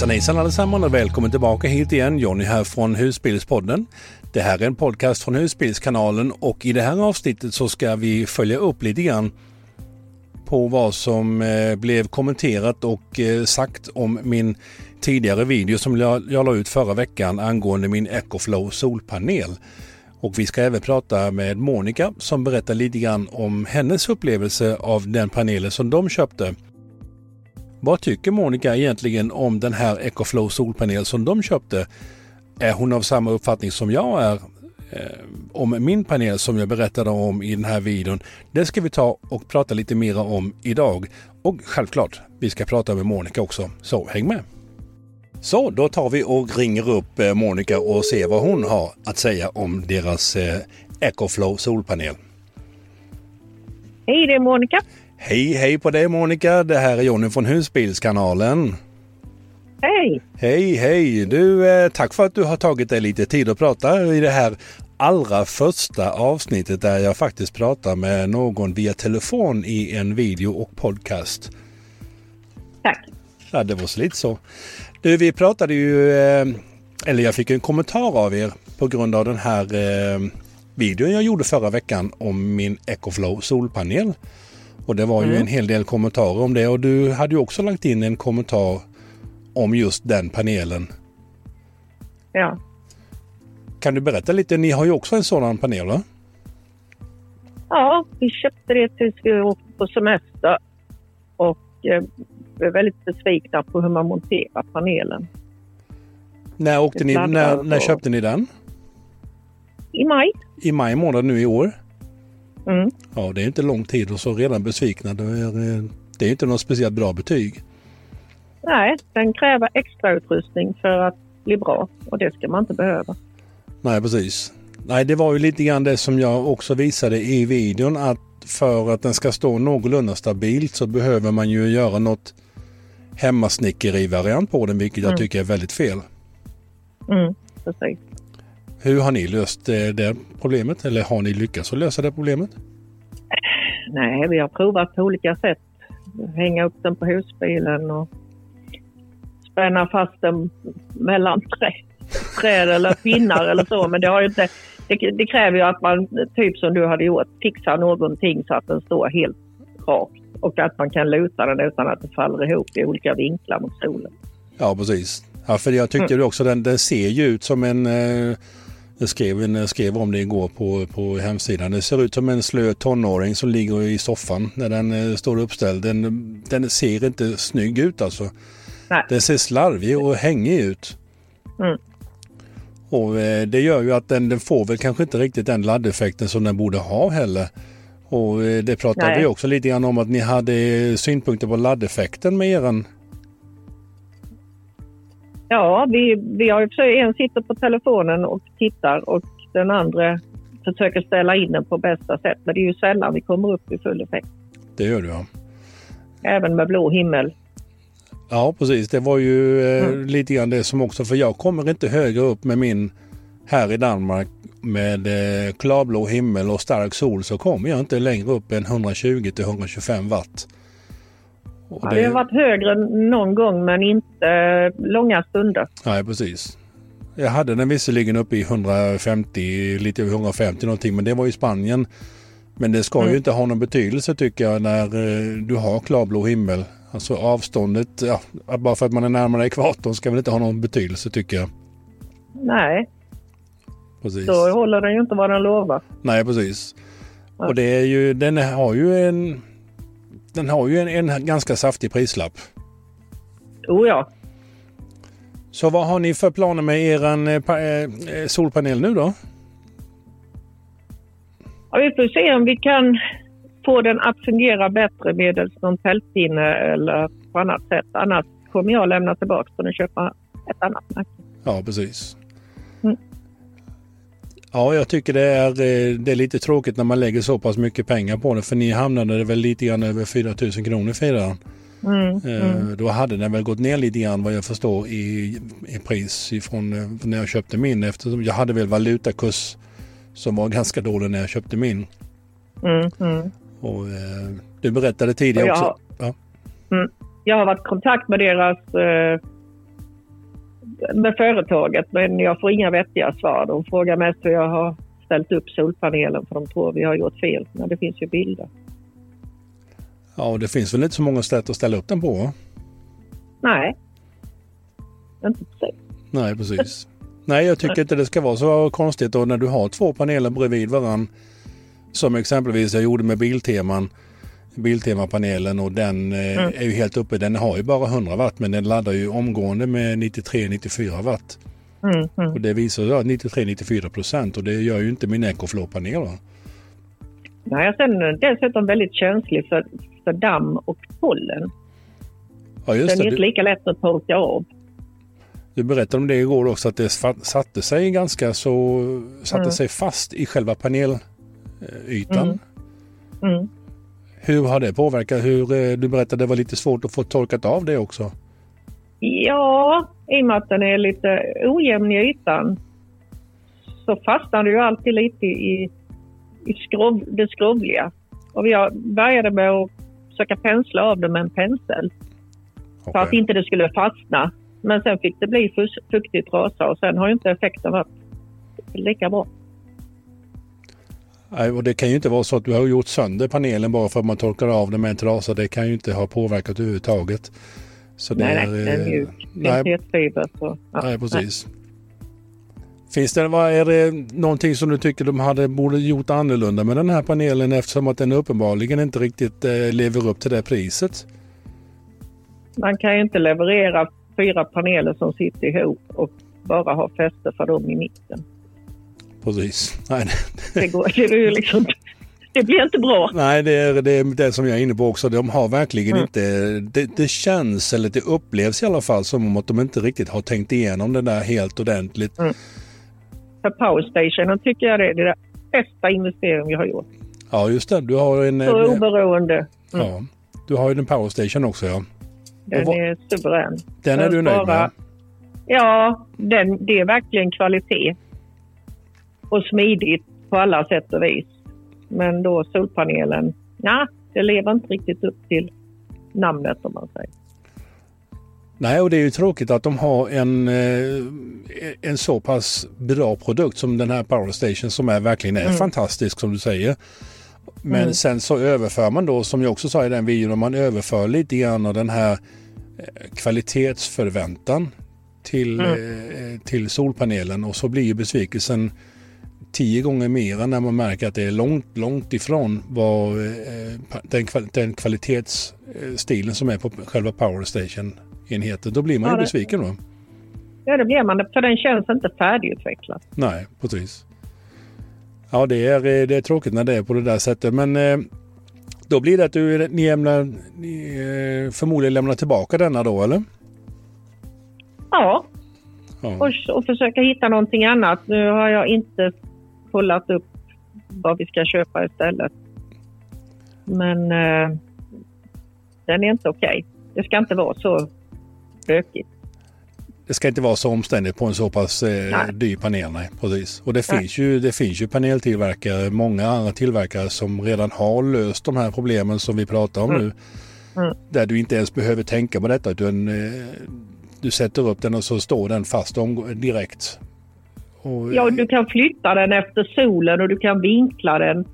Hejsan hejsan allesammans och välkommen tillbaka hit igen. Jonny här från Husbilspodden. Det här är en podcast från Husbilskanalen och i det här avsnittet så ska vi följa upp lite grann på vad som eh, blev kommenterat och eh, sagt om min tidigare video som jag, jag la ut förra veckan angående min Ecoflow solpanel. Och vi ska även prata med Monica som berättar lite grann om hennes upplevelse av den panelen som de köpte. Vad tycker Monica egentligen om den här Ecoflow solpanel som de köpte? Är hon av samma uppfattning som jag är eh, om min panel som jag berättade om i den här videon? Det ska vi ta och prata lite mer om idag. Och självklart, vi ska prata med Monica också, så häng med! Så, då tar vi och ringer upp eh, Monica och ser vad hon har att säga om deras eh, Ecoflow solpanel. Hej, det är Monica. Hej, hej på dig Monica! Det här är Jonny från Husbilskanalen. Hej! Hej, hej! Du, eh, tack för att du har tagit dig lite tid att prata i det här allra första avsnittet där jag faktiskt pratar med någon via telefon i en video och podcast. Tack! Ja, det var så lite så. Du, vi pratade ju, eh, eller jag fick en kommentar av er på grund av den här eh, videon jag gjorde förra veckan om min Ecoflow solpanel. Och det var ju Mm. en hel del kommentarer om det och du hade ju också lagt in en kommentar om just den panelen. Ja. Kan du berätta lite? Ni har ju också en sådan panel va? ja, vi köpte det tills vi åkte på semester och eh, blev väldigt besvikna på hur man monterar panelen. När, åkte ni, när, när köpte ni den? I maj. I maj månad nu i år? Mm. Ja, det är inte lång tid och så redan besvikna. Det är, det är inte något speciellt bra betyg. Nej, den kräver extrautrustning för att bli bra och det ska man inte behöva. Nej, precis. Nej, det var ju lite grann det som jag också visade i videon att för att den ska stå någorlunda stabilt så behöver man ju göra något hemmasnickeri-variant på den, vilket jag Mm. tycker är väldigt fel. Mm, precis. Hur har ni löst eh, det problemet? Eller har ni lyckats att lösa det problemet? Nej, vi har provat på olika sätt. Hänga upp den på husbilen och spänna fast den mellan trä, träd eller pinnar eller så. Men det, har inte, det, det kräver ju att man, typ som du hade gjort, fixar någonting så att den står helt rakt. Och att man kan luta den utan att det faller ihop i olika vinklar mot solen. Ja, precis. Ja, för jag tyckte mm. också den, den ser ju ut som en... Eh, jag skrev, jag skrev om det igår på, på hemsidan. Det ser ut som en slö tonåring som ligger i soffan när den eh, står uppställd. Den, den ser inte snygg ut alltså. Nej. Den ser slarvig och hängig ut. Mm. Och eh, det gör ju att den, den får väl kanske inte riktigt den laddeffekten som den borde ha heller. Och eh, det pratade Nej. vi också lite grann om att ni hade synpunkter på laddeffekten med eran Ja, vi, vi har ju försökt, en sitter på telefonen och tittar och den andra försöker ställa in den på bästa sätt. Men det är ju sällan vi kommer upp i full effekt. Det gör du ja. Även med blå himmel. Ja precis, det var ju eh, Mm. lite grann det som också, för jag kommer inte högre upp med min här i Danmark med eh, klarblå himmel och stark sol så kommer jag inte längre upp än 120 till 125 watt. Och Ja, det har varit högre någon gång men inte långa stunder. Nej precis. Jag hade den visserligen uppe i 150, lite över 150 någonting, men det var i Spanien. Men det ska ju Mm. inte ha någon betydelse tycker jag när eh, du har klarblå himmel. Alltså avståndet, ja, bara för att man är närmare ekvatorn ska väl inte ha någon betydelse tycker jag. Nej, Precis. då håller den ju inte vad den lovar. Nej precis. Ja. Och det är ju, den har ju en den har ju en, en ganska saftig prislapp. Oh ja. Så vad har ni för planer med eran eh, eh, eh, solpanel nu då? ja. Vi får se om vi kan få den att fungera bättre medelst någon tältpinne eller på annat sätt. Annars kommer jag lämna tillbaka den och köpa ett annat märke. Ja, precis. Mm. Ja, jag tycker det är, eh, det är lite tråkigt när man lägger så pass mycket pengar på det. För ni hamnade väl lite grann över 4 000 kronor för den. Mm, Eh, mm. Då hade den väl gått ner lite grann vad jag förstår i, i pris ifrån eh, när jag köpte min. Eftersom jag hade väl valutakurs som var ganska dålig när jag köpte min. Mm, mm. Och, eh, du berättade tidigare jag också. har- Ja. Jag har varit i kontakt med deras eh, med företaget men jag får inga vettiga svar. De frågar mest hur jag har ställt upp solpanelen för de tror vi har gjort fel. Men det finns ju bilder. Ja, och det finns väl inte så många sätt att ställa upp den på? Nej, inte precis. Nej, precis. Nej, jag tycker inte det ska vara så konstigt då när du har två paneler bredvid varann. Som exempelvis jag gjorde med Bilteman. Biltema-panelen och den eh, Mm. är ju helt uppe. Den har ju bara 100 watt men den laddar ju omgående med 93-94 watt. Mm, mm. Och det visar ju att 93-94 procent och det gör ju inte min Ecoflow-panel. Nej, sen är den dessutom väldigt känslig för, för damm och pollen. Ja, just Den är det. inte Du, lika lätt att torka av. du berättade om det igår också att det satte sig ganska så satte Mm. sig fast i själva panelytan. Mm. Mm. Hur har det påverkat? Hur, eh, du berättade det var lite svårt att få torkat av det också. Ja, i och med att den är lite ojämn i ytan så fastnar det ju alltid lite i, i skrov, det skrovliga. Och jag började med att försöka pensla av det med en pensel för att inte det skulle fastna. Men sen fick det bli fuktigt trasa och sen har ju inte effekten varit lika bra. Nej, och det kan ju inte vara så att du har gjort sönder panelen bara för att man torkar av den med en trasa. Det kan ju inte ha påverkat överhuvudtaget. Så det nej, är, nej, den är eh, mjuk. Nej. Så, ja, nej, precis. Finns det, vad är det någonting som du tycker de hade borde gjort annorlunda med den här panelen eftersom att den uppenbarligen inte riktigt eh, lever upp till det priset? Man kan ju inte leverera fyra paneler som sitter ihop och bara ha fäste för dem i mitten. Precis. Nej, Det, går, det, är liksom, det blir inte bra. Nej, det är det, är det som jag är inne på också. De har verkligen Mm. inte... Det, det känns, eller det upplevs i alla fall som att de inte riktigt har tänkt igenom det där helt ordentligt. För Powerstationen tycker jag det är den bästa investering vi har gjort. Ja, just det. Du har en... Så oberoende. ja, du har ju en powerstation också, ja. Den vad- är suverän. Den är du nöjd med? Ja, den, det är verkligen kvalitet. Och smidigt på alla sätt och vis. Men då solpanelen, ja, det lever inte riktigt upp till namnet om man säger. Nej, och det är ju tråkigt att de har en, eh, en så pass bra produkt som den här Powerstation som är verkligen är Mm. fantastisk som du säger. Men Mm. sen så överför man då, som jag också sa i den videon, man överför lite grann av den här eh, kvalitetsförväntan till, Mm. eh, till solpanelen och så blir ju besvikelsen tio gånger mer när man märker att det är långt, långt ifrån vad eh, den, kval- den kvalitetsstilen som är på själva Powerstation-enheten. Då blir man Ja, ju besviken då. Ja, det blir man. För den känns inte färdigutvecklad. Nej, precis. Ja, det är, eh, det är tråkigt när det är på det där sättet. Men eh, då blir det att du, ni ämnar ni, förmodligen lämna tillbaka denna då, eller? Ja, Ja. och, och försöka hitta någonting annat. Nu har jag inte kollat upp vad vi ska köpa istället. Men eh, den är inte okej. Det ska inte vara så bökigt. Det ska inte vara så omständigt på en så pass eh, dyr panel. Nej, precis. Och det Nej. finns, ju, det finns ju paneltillverkare, många andra tillverkare som redan har löst de här problemen som vi pratar om Mm. nu. Mm. Där du inte ens behöver tänka på detta. Utan, eh, du sätter upp den och så står den fast om, direkt. Och, Ja, du kan flytta den efter solen och du kan vinkla den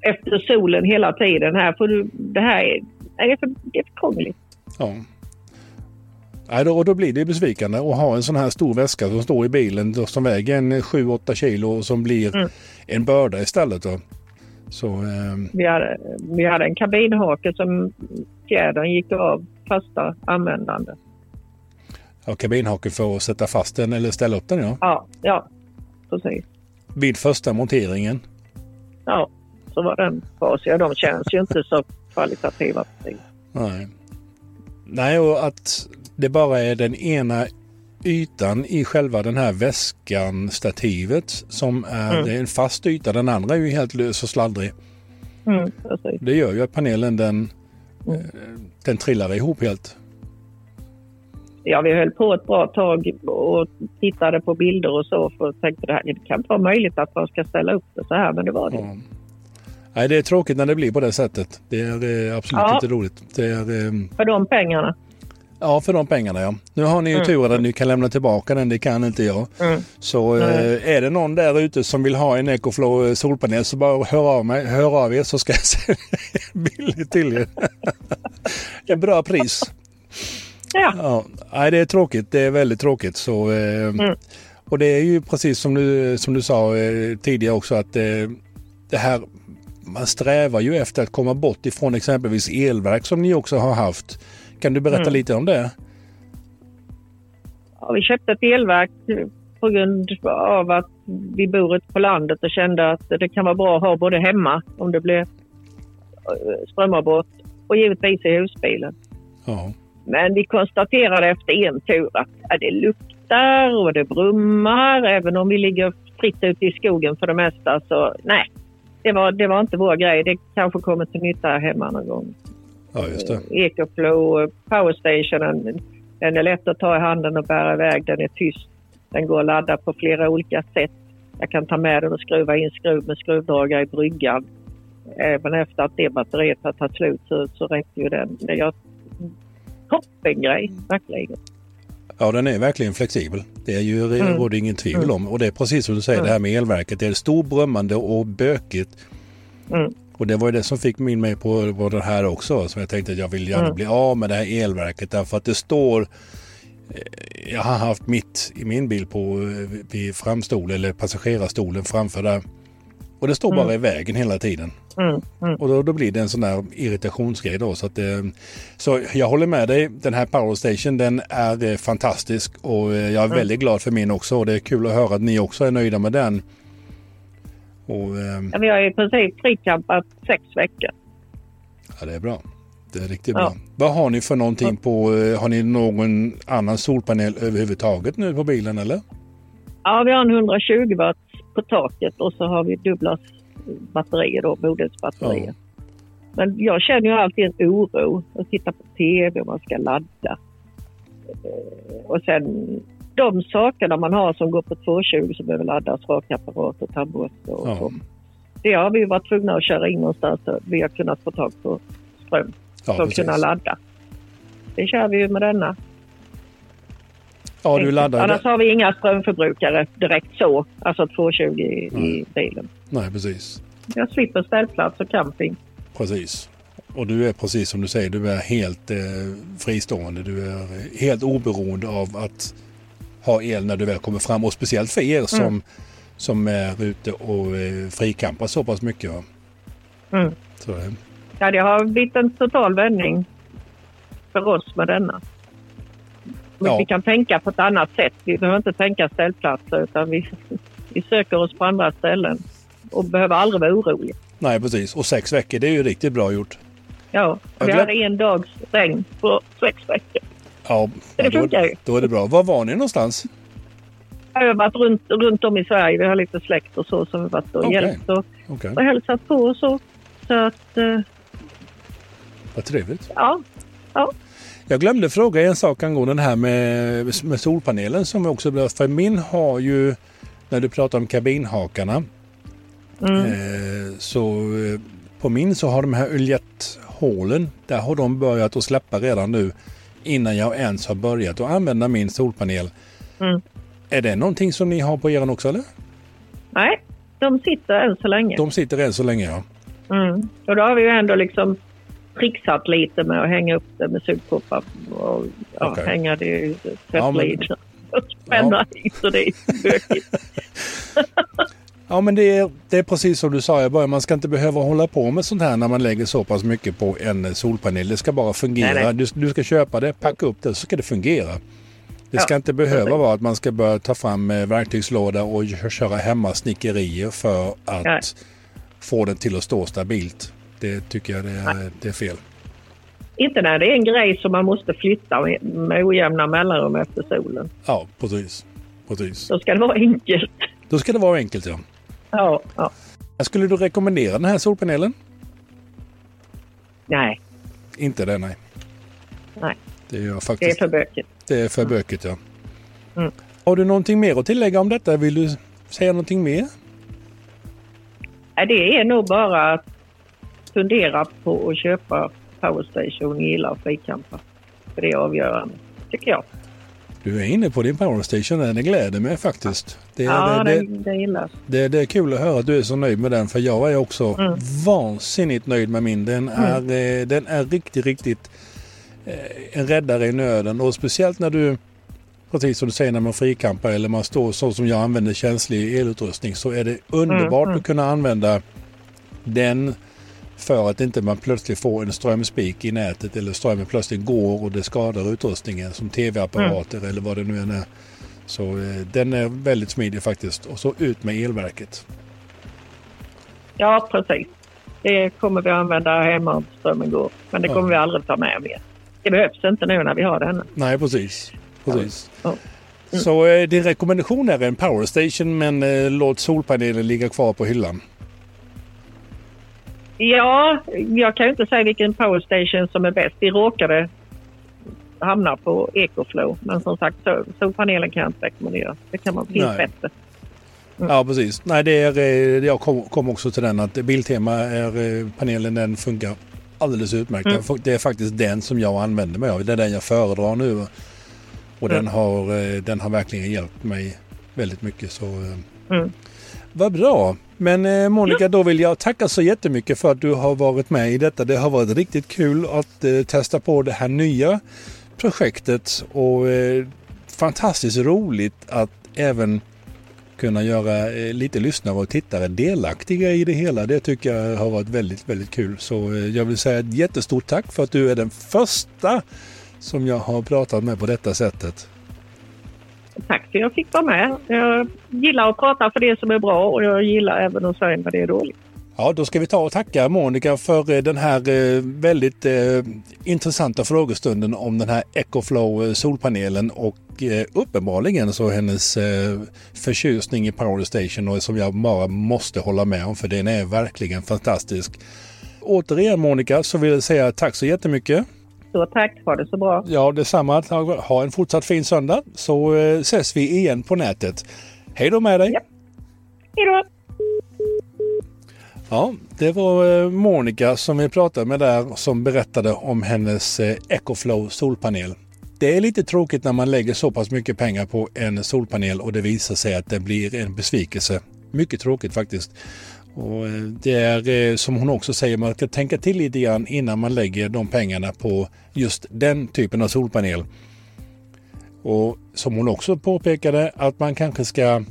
efter solen hela tiden. Här får du, det här är, är, för, det är för krångligt. Ja. Nej, då, och då blir det besvikande att ha en sån här stor väska som står i bilen som väger en 7-8 kilo och som blir Mm. en börda istället. Då. Så, eh, Vi hade, vi hade en kabinhake som fjädern gick av första användande. Ja, kabinhaken för att sätta fast den eller ställa upp den ja. Ja, ja, precis. Vid första monteringen. Ja, så var den trasig. De känns ju inte så kvalitativa. precis. Nej. Nej, och att det bara är den ena ytan i själva den här väskan, stativet, som är, Mm. är en fast yta. Den andra är ju helt lös och sladdrig. Mm. Det gör ju att panelen den, Mm. eh, den trillar ihop helt. Ja, vi höll på ett bra tag och tittade på bilder och så för att tänkte det här det kan inte vara möjligt att man ska ställa upp det så här, men det var det. Ja. Nej, det är tråkigt när det blir på det sättet. Det är eh, absolut Ja. inte roligt. Det är, eh, För de pengarna. Ja, för de pengarna ja. Nu har ni ju Mm. turen att ni kan lämna tillbaka den, det kan inte jag. Mm. Så eh, är det någon där ute som vill ha en Ecoflow eh, solpanel så bara hör av, mig, hör av er så ska jag sälja billigt till er. en bra pris. Ja, Ja, nej, det är tråkigt. Det är väldigt tråkigt. Så, eh, Mm. Och det är ju precis som du, som du sa eh, tidigare också att eh, det här man strävar ju efter att komma bort ifrån exempelvis elverk som ni också har haft. Kan du berätta Mm. lite om det? Ja, vi köpte ett elverk på grund av att vi bor ute på landet och kände att det kan vara bra att ha både hemma om det blir eh, strömavbrott och givetvis i husbilen. Ja, Men vi konstaterade efter en tur att det luktar och det brummar även om vi ligger fritt ute i skogen för det mesta. Så nej, det var, det var inte vår grej. Det kanske kommer till nytta hemma någon gång. ja just det. Ecoflow eh, Powerstationen. Den är lätt att ta i handen och bära iväg. Den är tyst. Den går att ladda på flera olika sätt. Jag kan ta med den och skruva in skruv med skruvdragare i bryggan. Även efter att det batteriet har tagit slut så, så räcker ju den. Är toppengrej, verkligen. Ja, den är verkligen flexibel. Det är ju Mm. råder ingen tvivel om. Och det är precis som du säger, Mm. det här med elverket. Det är storbrummande och bökigt. Mm. Och det var ju det som fick min med på, på det här också. Så jag tänkte att jag vill gärna Mm. bli av med det här elverket. Därför att det står... eh, Jag har haft mitt i min bil på eh, vid framstol eller passagerarstolen framför där. Och det står bara i vägen hela tiden. Mm, mm. Och då, då blir det en sån där irritationsgrej då. Så, att, eh, så jag håller med dig. Den här Power Station den är eh, fantastisk och eh, jag är Mm. väldigt glad för min också. Och det är kul att höra att ni också är nöjda med den. Och eh, Ja, Vi har i princip fricampat sex veckor. ja, det är bra. Det är riktigt Ja. bra. Vad har ni för någonting på, har ni någon annan solpanel överhuvudtaget nu på bilen eller? Ja, vi har en 120 watt på taket och så har vi dubbla batterier då, modelsbatterier. Men jag känner ju alltid en oro att titta på TV och man ska ladda. Eh, Och sen de sakerna man har som går på 220 som behöver laddas, rakapparat och tandborste och Ja. så. Det har vi ju varit tvungna att köra in någonstans så vi har kunnat få tag på ström Ja, för att precis. kunna ladda. Det kör vi ju med denna. Ja, du laddar Annars har vi inga strömförbrukare direkt så, alltså 220 i, i bilen. Nej, precis. Jag slipper ställplats och camping. Precis. Och du är precis som du säger, du är helt eh, fristående. Du är eh, helt oberoende av att ha el när du väl kommer fram. Och speciellt för er som, som är ute och eh, frikampar så pass mycket. Va? Mm. Så, eh, Ja, det har blivit en total vändning för oss med denna. Men Ja. Vi kan tänka på ett annat sätt. Vi behöver inte tänka ställplatser utan vi, vi söker oss på andra ställen och behöver aldrig vara oroliga. nej, precis. Och sex veckor, det är ju riktigt bra gjort. Ja, vi hade en dags regn på sex veckor. Ja, Det ja, funkar ju. då är det bra. Var var ni någonstans? Jag har varit runt, runt om i Sverige. Vi har lite släkt och så som vi varit och Okej. hjälpt och, Okej, och hälsat på och så. Så att, eh, vad trevligt. ja. Jag glömde fråga en sak angående den här med, med solpanelen som vi också blev. För min har ju, när du pratar om kabinhakarna, Mm. Eh, så eh, på min så har de här oljetthålen, där har de börjat att släppa redan nu innan jag ens har börjat att använda min solpanel. Mm. Är det någonting som ni har på er också eller? Nej, de sitter än så länge. De sitter än så länge ja. Mm. Och då har vi ju ändå liksom trixat lite med att hänga upp det med sugkoppar och ja, Okej. hänga det i Ja, tvättlid. och spänna så det är bökigt. Ja men det är, det är precis som du sa i början, man ska inte behöva hålla på med sånt här när man lägger så pass mycket på en solpanel. Det ska bara fungera. Nej, nej. Du, du ska köpa det, packa upp det så ska det fungera. Det ska Ja, inte behöva precis. vara att man ska börja ta fram eh, verktygslåda och kö- köra hemma snickerier för att Nej. få den till att stå stabilt. Det tycker jag det är, det är fel. Inte när det är en grej som man måste flytta med, ojämna mellanrum efter solen. Ja, precis. precis. Då ska det vara enkelt. Då ska det vara enkelt ja. Ja, ja. Skulle du rekommendera den här solpanelen? Nej, Inte det nej. Nej. Det gör jag det är faktiskt. för bökigt. Det är för bökigt ja. Mm. Har du någonting mer att tillägga om detta? Vill du säga någonting mer? Det är nog bara att fundera på att köpa Powerstation, gilla och frikampa. för det är avgörande, tycker jag. Du är inne på din powerstation, det gläder mig faktiskt. Det, ja, det, det, det gillas. Det, det, är kul att höra att du är så nöjd med den för jag är också mm. vansinnigt nöjd med min. Den mm. är, mm. den är riktigt, riktigt eh, en räddare i nöden och speciellt när du precis som du säger när man frikampar eller man står så som jag använder känslig elutrustning så är det underbart mm, mm. att kunna använda den för att inte man plötsligt får en strömspik i nätet eller strömmen plötsligt går och det skadar utrustningen som tv-apparater mm. eller vad det nu än är. Så eh, den är väldigt smidig faktiskt. Och så ut med elverket. Ja, precis. Det kommer vi använda hemma om strömmen går. Men det kommer ja. vi aldrig ta med mer. Det behövs inte nu när vi har den. Nej, precis. precis. Ja. Mm. Så eh, din rekommendation är en powerstation men eh, låt solpanelen ligga kvar på hyllan? Ja, jag kan ju inte säga vilken powerstation som är bäst. Vi råkade hamna på Ecoflow. Men som sagt, solpanelen kan jag inte rekommendera. Det kan man bli bättre. Mm. Ja, precis. Nej, det är, eh, jag kom, kom, också till den att Biltema är eh, panelen, den funkar alldeles utmärkt. Mm. Det är faktiskt den som jag använder mig av. Det är den jag föredrar nu. Och mm. den, har, eh, den har verkligen hjälpt mig väldigt mycket. Så, mm. Vad bra! Men eh, Monica, då vill jag tacka så jättemycket för att du har varit med i detta. Det har varit riktigt kul att eh, testa på det här nya projektet och eh, fantastiskt roligt att även kunna göra lite lyssnare och tittare delaktiga i det hela. Det tycker jag har varit väldigt, väldigt kul. Så jag vill säga ett jättestort tack för att du är den första som jag har pratat med på detta sättet. Tack för att jag fick vara med. Jag gillar att prata för det som är bra och jag gillar även att säga när det är dåligt. Ja, då ska vi ta och tacka Monica för eh, den här eh, väldigt eh, intressanta frågestunden om den här Ecoflow solpanelen och uppenbarligen så hennes förtjusning i Power Station och som jag bara måste hålla med om för den är verkligen fantastisk. Återigen Monica så vill jag säga tack så jättemycket. Stort tack, ha det så bra. Ja, detsamma. Ha en fortsatt fin söndag så ses vi igen på nätet. Hej då med dig! Ja. Hej då! Ja, det var eh, Monica som vi pratade med där som berättade om hennes eh, Ecoflow solpanel. Det är lite tråkigt när man lägger så pass mycket pengar på en solpanel och det visar sig att det blir en besvikelse. Mycket tråkigt faktiskt. Och eh, det är eh, som hon också säger, man ska tänka till lite grann innan man lägger de pengarna på just den typen av solpanel. Och som hon också påpekade att man kanske ska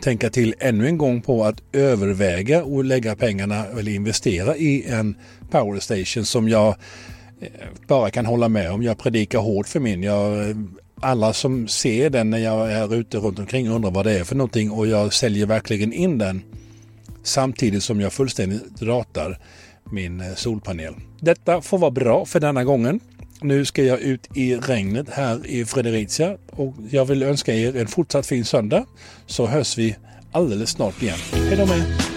tänka till ännu en gång på att överväga och lägga pengarna eller investera i en Powerstation som jag eh, bara kan hålla med om. Jag predikar hårt för min. Jag, alla som ser den när jag är ute runt omkring undrar vad det är för någonting och jag säljer verkligen in den samtidigt som jag fullständigt ratar min eh, solpanel. Detta får vara bra för denna gången. Nu ska jag ut i regnet här i Fredericia och jag vill önska er en fortsatt fin söndag så hörs vi alldeles snart igen. Hej då med